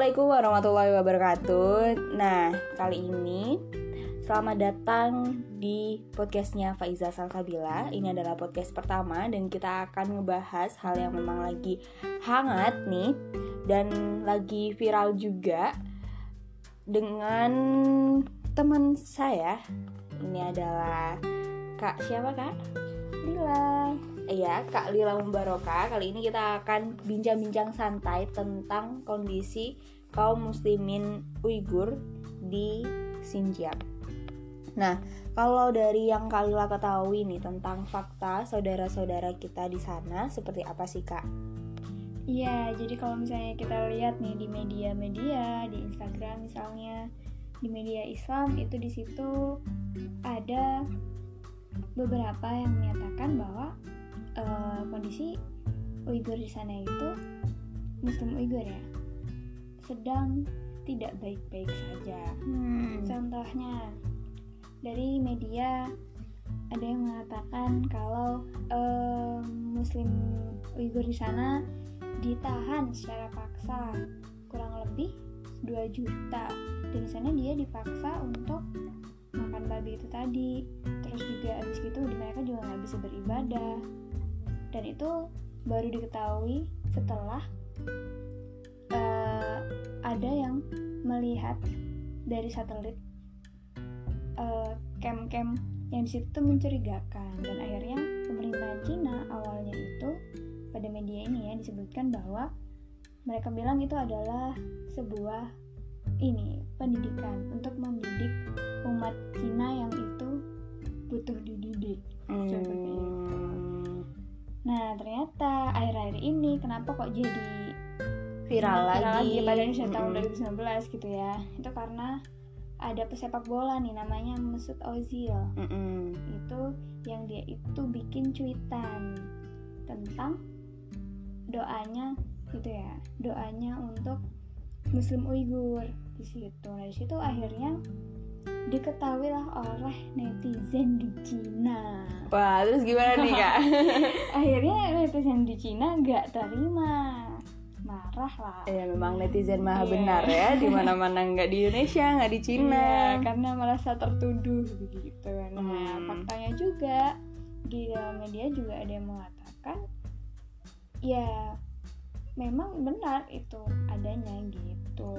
Assalamualaikum warahmatullahi wabarakatuh. Nah, kali ini selamat datang di podcastnya Faiza Salsabila. Ini adalah podcast pertama dan kita akan ngebahas hal yang memang lagi hangat nih dan lagi viral juga dengan teman saya. Ini adalah Kak siapa Kak? Lila. Iya, Kak Lila Mubaroka. Kali ini kita akan bincang-bincang santai tentang kondisi kaum muslimin Uighur di Xinjiang. Nah, kalau dari yang Kak Lila ketahui nih tentang fakta saudara-saudara kita di sana seperti apa sih, Kak? Iya, jadi kalau misalnya kita lihat nih di media-media, di Instagram misalnya, di media Islam itu di situ ada beberapa yang menyatakan kondisi Uighur di sana itu Muslim Uighur ya sedang tidak baik-baik saja. Hmm. Contohnya dari media ada yang mengatakan kalau uh, Muslim Uighur di sana ditahan secara paksa kurang lebih 2 juta dan di sana dia dipaksa untuk makan babi itu tadi terus juga abis itu mereka juga nggak bisa beribadah dan itu baru diketahui setelah uh, ada yang melihat dari satelit uh, camp-camp yang di situ tuh mencurigakan dan akhirnya pemerintahan Cina awalnya itu pada media ini ya disebutkan bahwa mereka bilang itu adalah sebuah ini pendidikan untuk mendidik umat Cina yang itu butuh dididik hmm. seperti. Nah ternyata akhir-akhir ini kenapa kok jadi viral, viral lagi, lagi pada Indonesia hmm. tahun 2019 gitu ya? Itu karena ada pesepak bola nih namanya Mesut Ozil. Mm -mm. Itu yang dia itu bikin cuitan tentang doanya gitu ya, doanya untuk Muslim Uighur di situ. Nah di situ akhirnya diketahui lah oleh netizen di Cina. Wah, terus gimana nih kak? Akhirnya netizen di Cina nggak terima, marah lah. Ya memang netizen maha yeah. benar ya, di mana-mana nggak di Indonesia, nggak di Cina. Yeah, karena merasa tertuduh begitu. Nah, hmm. faktanya juga di dalam media juga ada yang mengatakan, ya memang benar itu adanya gitu.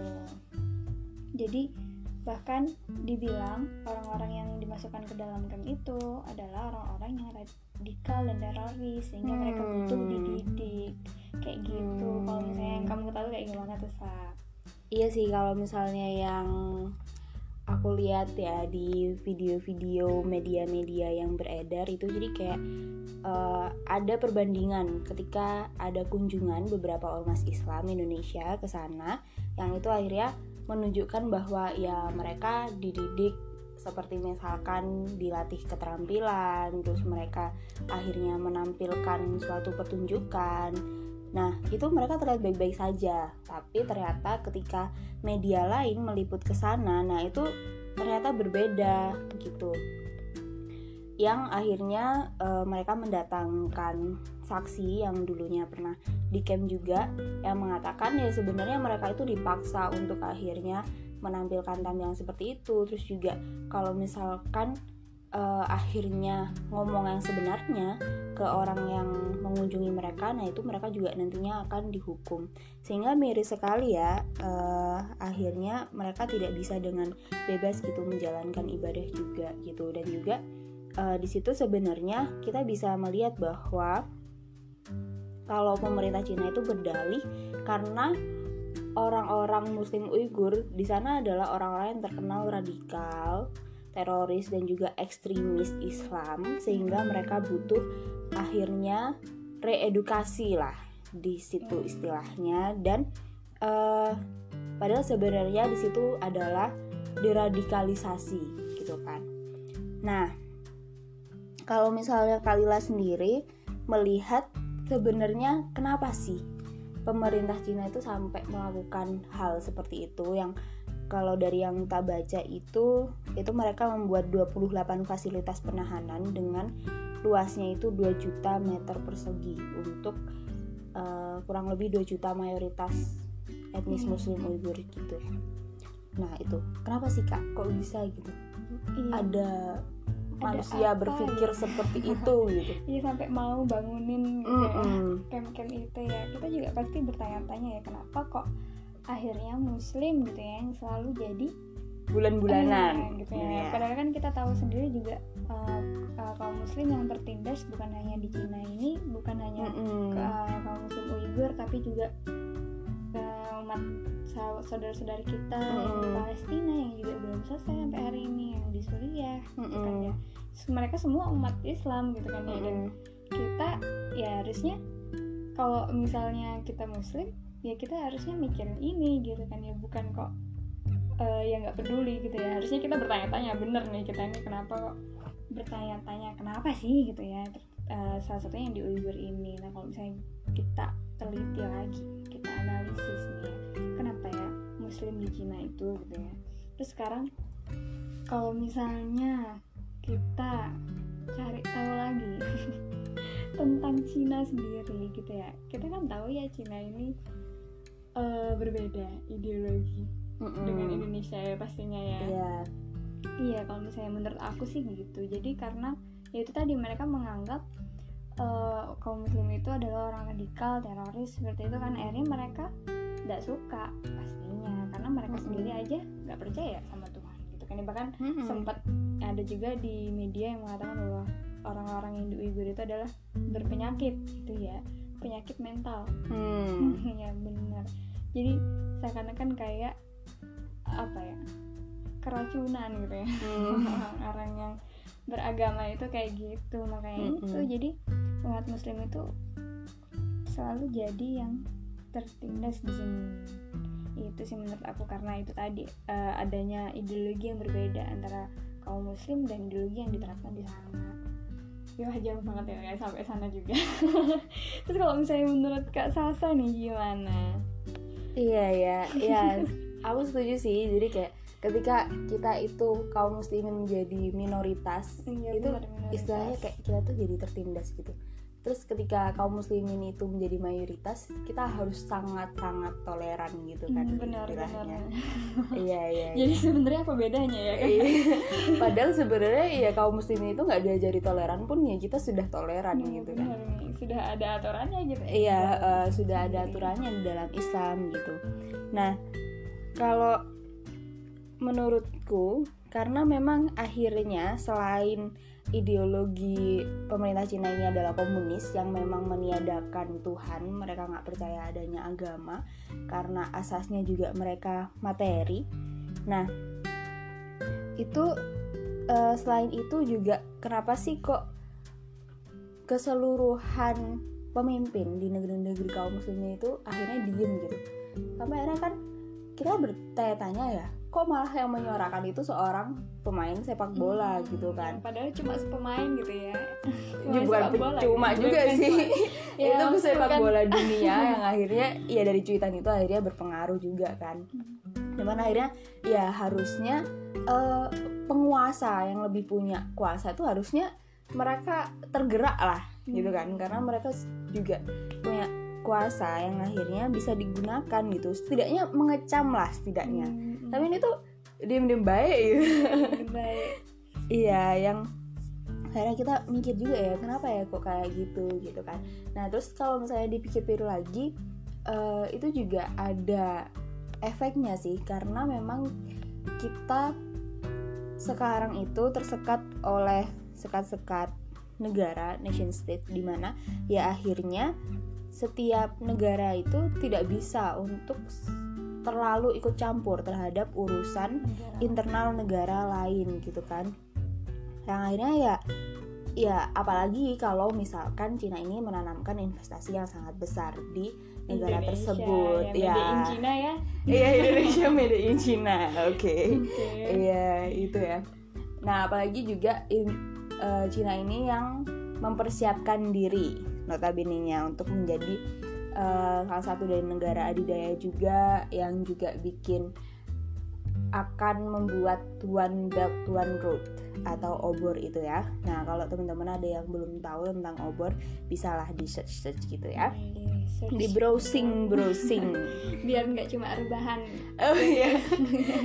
Jadi Bahkan dibilang orang-orang yang dimasukkan ke dalam camp itu adalah orang-orang yang radikal dan teroris sehingga hmm. mereka butuh dididik kayak gitu. Hmm. Kalau misalnya yang kamu ketahui kayak gimana tuh sa? Iya sih kalau misalnya yang aku lihat ya di video-video media-media yang beredar itu jadi kayak uh, ada perbandingan ketika ada kunjungan beberapa ormas Islam Indonesia ke sana yang itu akhirnya menunjukkan bahwa ya mereka dididik seperti misalkan dilatih keterampilan terus mereka akhirnya menampilkan suatu pertunjukan. Nah itu mereka terlihat baik-baik saja. Tapi ternyata ketika media lain meliput ke sana nah itu ternyata berbeda gitu. Yang akhirnya e, mereka mendatangkan saksi yang dulunya pernah di camp juga yang mengatakan ya sebenarnya mereka itu dipaksa untuk akhirnya menampilkan tampilan seperti itu. Terus juga kalau misalkan e, akhirnya ngomong yang sebenarnya ke orang yang mengunjungi mereka nah itu mereka juga nantinya akan dihukum. Sehingga miris sekali ya e, akhirnya mereka tidak bisa dengan bebas gitu menjalankan ibadah juga gitu. Dan juga uh, di situ sebenarnya kita bisa melihat bahwa kalau pemerintah Cina itu berdalih karena orang-orang Muslim Uighur di sana adalah orang-orang yang terkenal radikal, teroris dan juga ekstremis Islam sehingga mereka butuh akhirnya reedukasi lah di situ istilahnya dan uh, padahal sebenarnya di situ adalah deradikalisasi gitu kan. Nah, kalau misalnya Kalila sendiri melihat sebenarnya kenapa sih pemerintah Cina itu sampai melakukan hal seperti itu? Yang kalau dari yang tak baca itu itu mereka membuat 28 fasilitas penahanan dengan luasnya itu 2 juta meter persegi untuk uh, kurang lebih 2 juta mayoritas etnis Hmm. muslim Uighur gitu. Nah itu. Kenapa sih kak? Kok bisa gitu? Iya. ada manusia apa berpikir seperti itu gitu Iya sampai mau bangunin gitu ya. Mm-mm. camp-camp itu ya kita juga pasti bertanya-tanya ya kenapa kok akhirnya muslim gitu ya yang selalu jadi bulan-bulanan eh, gitu ya Iya. padahal kan kita tahu sendiri juga eh, eh, kaum muslim yang tertindas bukan hanya di Cina ini bukan hanya Mm-mm. eh, kaum muslim Uighur tapi juga eh, umat sa- saudara-saudara kita yang di. Palestina yang juga belum selesai sampai hari ini di Suriah gitu kan ya. Mereka semua umat Islam gitu kan ya. Dan kita ya harusnya kalau misalnya kita muslim ya kita harusnya mikirin ini gitu kan ya. Bukan kok eh, ya nggak peduli gitu ya. Harusnya kita bertanya-tanya bener nih kita ini kenapa kok bertanya-tanya kenapa sih? Gitu ya. Eh, salah satunya yang di Uyghur ini. Nah kalau misalnya kita teliti lagi kita analisis nih ya kenapa ya muslim di Cina itu gitu ya. Terus sekarang kalau misalnya kita cari tahu lagi tentang Cina sendiri gitu ya kita kan tahu ya Cina ini eh, berbeda ideologi Mm-mm. dengan Indonesia ya pastinya ya Iya. iya kalau misalnya menurut aku sih gitu jadi karena ya itu tadi mereka menganggap eh, kaum muslim itu adalah orang radikal teroris seperti itu kan akhirnya mereka tidak suka pastinya karena mereka Mm-mm. sendiri aja nggak percaya sama Ya, bahkan Mm-mm. sempat ada juga di media yang mengatakan bahwa orang-orang yang di Uyghur itu adalah berpenyakit gitu ya penyakit mental Hmm. ya benar jadi seakan-akan kayak apa ya keracunan gitu ya Hmm. orang-orang yang beragama itu kayak gitu makanya Mm-mm. itu jadi umat muslim itu selalu jadi yang tertindas di sini itu sih menurut aku karena itu tadi eh, adanya ideologi yang berbeda antara kaum muslim dan ideologi yang diterapkan di sana ya jauh banget ya nggak sampai sana juga terus kalau misalnya menurut kak Sasa nih gimana Iya ya, ya. Aku setuju sih. Jadi kayak ketika kita itu kaum muslimin menjadi minoritas, Iya, itu benar, minoritas. istilahnya kayak kita tuh jadi tertindas gitu. Terus ketika kaum muslimin itu menjadi mayoritas, kita harus sangat-sangat toleran gitu kan Hmm, benar benar istilahnya. Iya iya. jadi iya. sebenarnya apa bedanya ya kan. Padahal sebenarnya ya kaum muslimin itu nggak diajari toleran pun ya kita sudah toleran Hmm, gitu kan. benar nih sudah ada aturannya gitu Iya, eh, sudah ada aturannya di dalam Islam gitu. Nah, kalau menurutku karena memang akhirnya selain ideologi pemerintah Cina ini adalah komunis yang memang meniadakan Tuhan, mereka nggak percaya adanya agama karena asasnya juga mereka materi. Nah, itu eh, selain itu juga kenapa sih kok keseluruhan pemimpin di negeri-negeri kaum muslimin itu akhirnya diem gitu sampai akhirnya kan kita bertanya-tanya ya kok malah yang menyuarakan itu seorang pemain sepak bola Hmm, gitu kan. Padahal cuma pemain gitu ya. Ya, bukan bola cuma gitu, juga bukan sih. Ya, itu sepak bukan- bola dunia yang akhirnya ya dari cuitan itu akhirnya berpengaruh juga kan. Cuman akhirnya ya harusnya eh, penguasa yang lebih punya kuasa itu harusnya mereka tergerak lah gitu kan. Karena mereka juga punya kuasa yang akhirnya bisa digunakan gitu. Setidaknya mengecam lah setidaknya. Hmm, tapi ini tuh diem-diem baik. Gitu baik. Iya yang akhirnya kita mikir juga ya kenapa ya kok kayak gitu gitu kan. Nah terus kalau misalnya dipikir-pikir lagi eh, itu juga ada efeknya sih karena memang kita sekarang itu tersekat oleh sekat-sekat negara nation state di mana ya akhirnya setiap negara itu tidak bisa untuk terlalu ikut campur terhadap urusan negara. internal negara lain gitu kan. Yang akhirnya ya ya apalagi kalau misalkan Cina ini menanamkan investasi yang sangat besar di negara Indonesia, tersebut ya, in Cina ya. Iya Indonesia made in China oke. Oke. iya itu ya. Nah apalagi juga in- eh, Cina ini yang mempersiapkan diri notabene-nya untuk menjadi eh, salah satu dari negara adidaya juga yang juga bikin akan membuat One Belt One Road atau obor itu ya. Nah kalau teman-teman ada yang belum tahu tentang obor, bisalah di search search gitu ya. Di browsing browsing. biar nggak cuma rebahan Oh iya,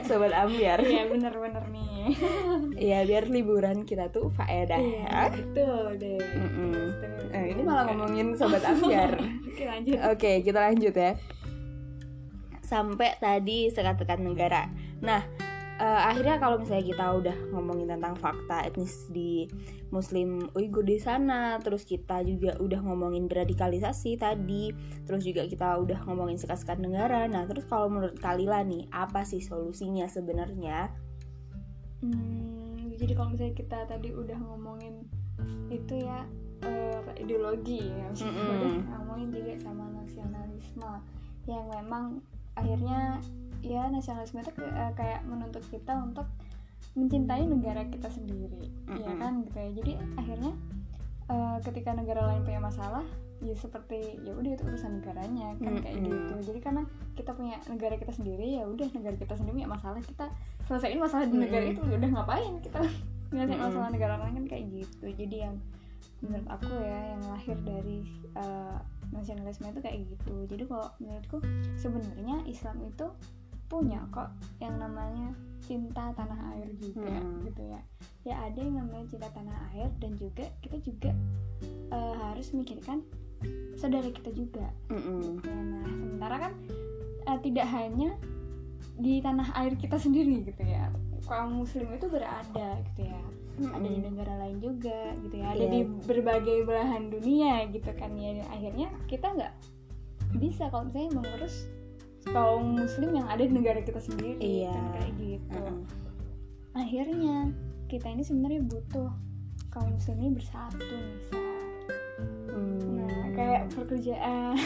sobat ambiar. iya bener-bener nih Iya biar liburan kita tuh faedah iya ya. betul deh Eh, ini malah ngomongin sobat ambiar. oke lanjut Oke, kita lanjut ya. Sampai tadi sekat-sekat negara. Nah, eh, akhirnya kalau misalnya kita udah ngomongin tentang fakta etnis di Muslim Uighur di sana, terus kita juga udah ngomongin deradikalisasi tadi, terus juga kita udah ngomongin sekat-sekat negara. Nah, terus kalau menurut Kalila nih, apa sih solusinya sebenarnya? Hmm, jadi kalau misalnya kita tadi udah ngomongin itu ya eh, ideologi ya, Mm-mm. udah ngomongin juga sama nasionalisme yang memang akhirnya ya nasionalisme itu kayak, eh, kayak menuntut kita untuk mencintai negara kita sendiri, ya Mm-mm. kan gitu ya. Jadi akhirnya eh, ketika negara lain punya masalah, ya seperti ya udah itu urusan negaranya kan kayak Mm-mm. gitu. Jadi karena kita punya negara kita sendiri ya udah negara kita sendiri punya masalah kita selesaiin masalah di negara itu ya udah ngapain kita nyelesain Mm-mm. masalah negara lain kan kayak gitu jadi yang menurut aku ya yang lahir dari uh, nasionalisme itu kayak gitu jadi kalau menurutku sebenarnya Islam itu punya kok yang namanya cinta tanah air juga Mm. gitu ya. Ya ada yang namanya cinta tanah air dan juga kita juga uh, harus memikirkan saudara kita juga. Ya, nah sementara kan eh, tidak hanya di tanah air kita sendiri gitu ya. Kaum muslim itu berada gitu ya. Ada di negara lain juga gitu ya. Ada Iya. di berbagai belahan dunia gitu kan ya. Dan akhirnya kita nggak bisa kalau misalnya mengurus kaum muslim yang ada di negara kita sendiri Iya. kan kayak gitu Mm-mm. akhirnya kita ini sebenarnya butuh kaum muslim ini bersatu Sa. Hmm. Nah, kayak pekerjaan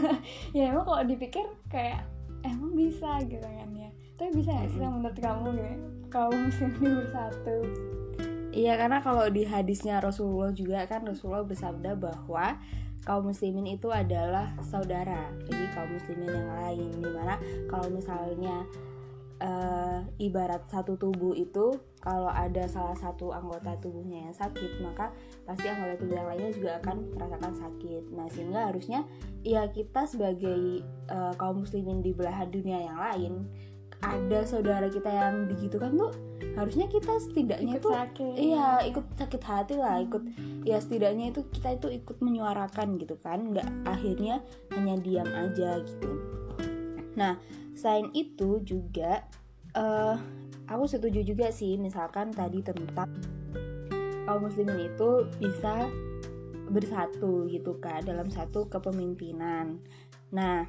ya emang kalau dipikir kayak emang bisa gitu kan ya. Tapi bisa nggak sih menurut kamu gitu kaum muslim ini bersatu? Iya karena kalau di hadisnya Rasulullah juga kan Rasulullah bersabda bahwa kaum muslimin itu adalah saudara bagi kaum muslimin yang lain. Di mana kalau misalnya eh, ibarat satu tubuh itu kalau ada salah satu anggota tubuhnya yang sakit maka pasti anggota tubuh yang lainnya juga akan merasakan sakit. Nah sehingga harusnya ya kita sebagai eh, kaum muslimin di belahan dunia yang lain ada saudara kita yang digitukan tuh harusnya kita setidaknya Ikut tuh sakit. iya ikut sakit hati lah ikut ya setidaknya itu kita itu ikut menyuarakan gitu kan nggak akhirnya hanya diam aja gitu nah selain itu juga eh aku setuju juga sih misalkan tadi tentang kaum muslimin itu bisa bersatu gitu kan dalam satu kepemimpinan nah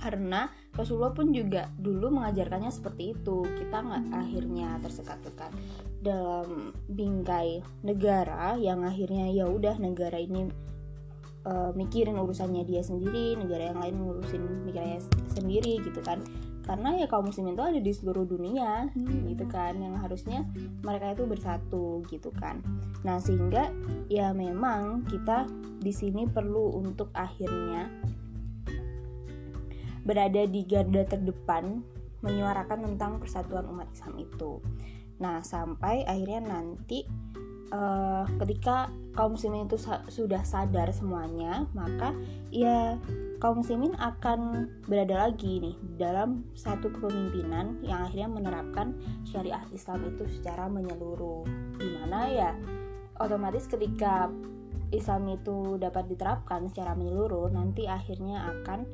karena Rasulullah pun juga dulu mengajarkannya seperti itu. Kita nggak akhirnya tersekat-sekat. Dalam bingkai negara yang akhirnya ya udah negara ini eh, mikirin urusannya dia sendiri negara yang lain ngurusin mikirnya sendiri gitu kan. Karena ya kaum muslimin itu ada di seluruh dunia Hmm. gitu kan yang harusnya mereka itu bersatu gitu kan. Nah sehingga ya memang kita di sini perlu untuk akhirnya berada di garda terdepan menyuarakan tentang persatuan umat Islam itu. Nah, sampai akhirnya nanti eh, ketika kaum muslimin itu sa- sudah sadar semuanya, maka ya kaum muslimin akan berada lagi nih dalam satu kepemimpinan yang akhirnya menerapkan syariat Islam itu secara menyeluruh. Di mana ya otomatis ketika Islam itu dapat diterapkan secara menyeluruh, nanti akhirnya akan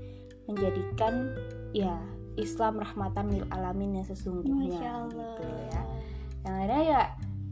menjadikan ya Islam rahmatan lil alamin yang sesungguhnya gitu ya. Yang akhirnya ya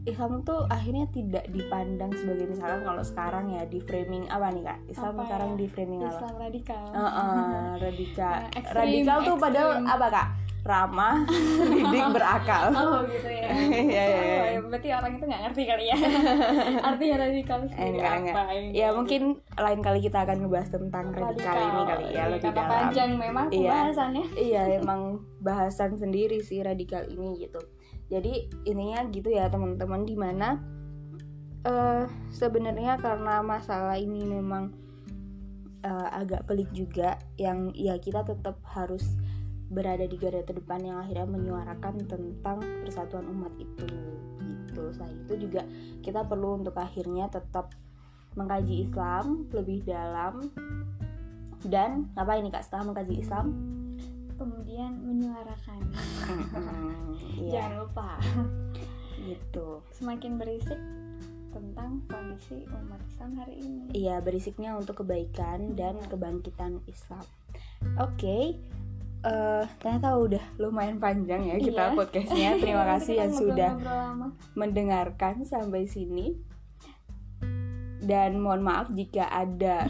Islam tuh akhirnya tidak dipandang sebagai misalkan kalau sekarang ya di framing apa nih kak? Islam Apa sekarang ya? di framing apa? Islam radikal. Heeh, radikal. Nah, ekstrim, radikal tuh padahal ekstrim. apa kak? Ramah, didik, berakal. Oh gitu ya. Iya, iya, ya, berarti orang itu nggak ngerti kali ya. Artinya radikal sendiri enggak, apa? enggak. Ya mungkin lain kali kita akan ngebahas tentang radikal, ini kali ya Iya, lebih karena dalam. panjang memang Iya. pembahasannya. iya emang bahasan sendiri sih radikal ini gitu jadi ininya gitu ya teman-teman di mana eh sebenarnya karena masalah ini memang eh, agak pelik juga yang ya kita tetap harus berada di garda terdepan yang akhirnya menyuarakan tentang persatuan umat itu gitu. Selain itu juga kita perlu untuk akhirnya tetap mengkaji Islam lebih dalam dan apa ini kak? Setelah mengkaji Islam? Kemudian menyuarakan. Iya, jangan lupa. Gitu. Semakin berisik tentang kondisi umat Islam hari ini. Iya, berisiknya untuk kebaikan dan kebangkitan Islam. Oke, eh, ternyata udah lumayan panjang ya kita Iya. podcastnya. Terima kasih yang sudah mendengarkan sampai sini. Dan mohon maaf jika ada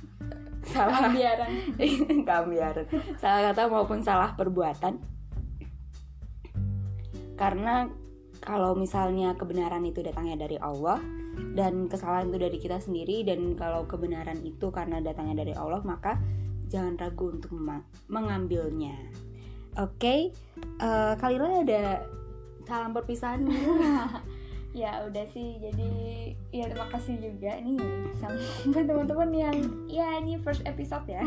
salah Ambiaran. keambiaran, salah kata maupun salah perbuatan. Karena kalau misalnya kebenaran itu datangnya dari Allah dan kesalahan itu dari kita sendiri dan kalau kebenaran itu karena datangnya dari Allah maka jangan ragu untuk mengambilnya. Oke, eh, Kalila ada salam perpisahan ya udah sih. Jadi ya terima kasih juga nih sama teman-teman yang ya ini first episode ya.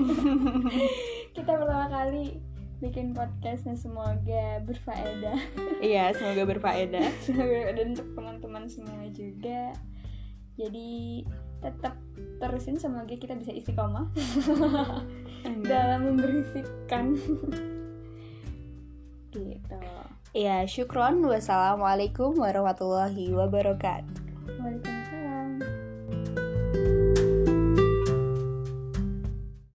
Kita pertama kali bikin podcastnya. Semoga berfaedah. Iya, semoga berfaedah. semoga dan untuk teman-teman semua juga. Jadi tetap terusin semoga kita bisa istiqomah. Dalam membersihkan. Gitu. Ya, syukron. Wassalamualaikum warahmatullahi wabarakatuh. Waalaikumsalam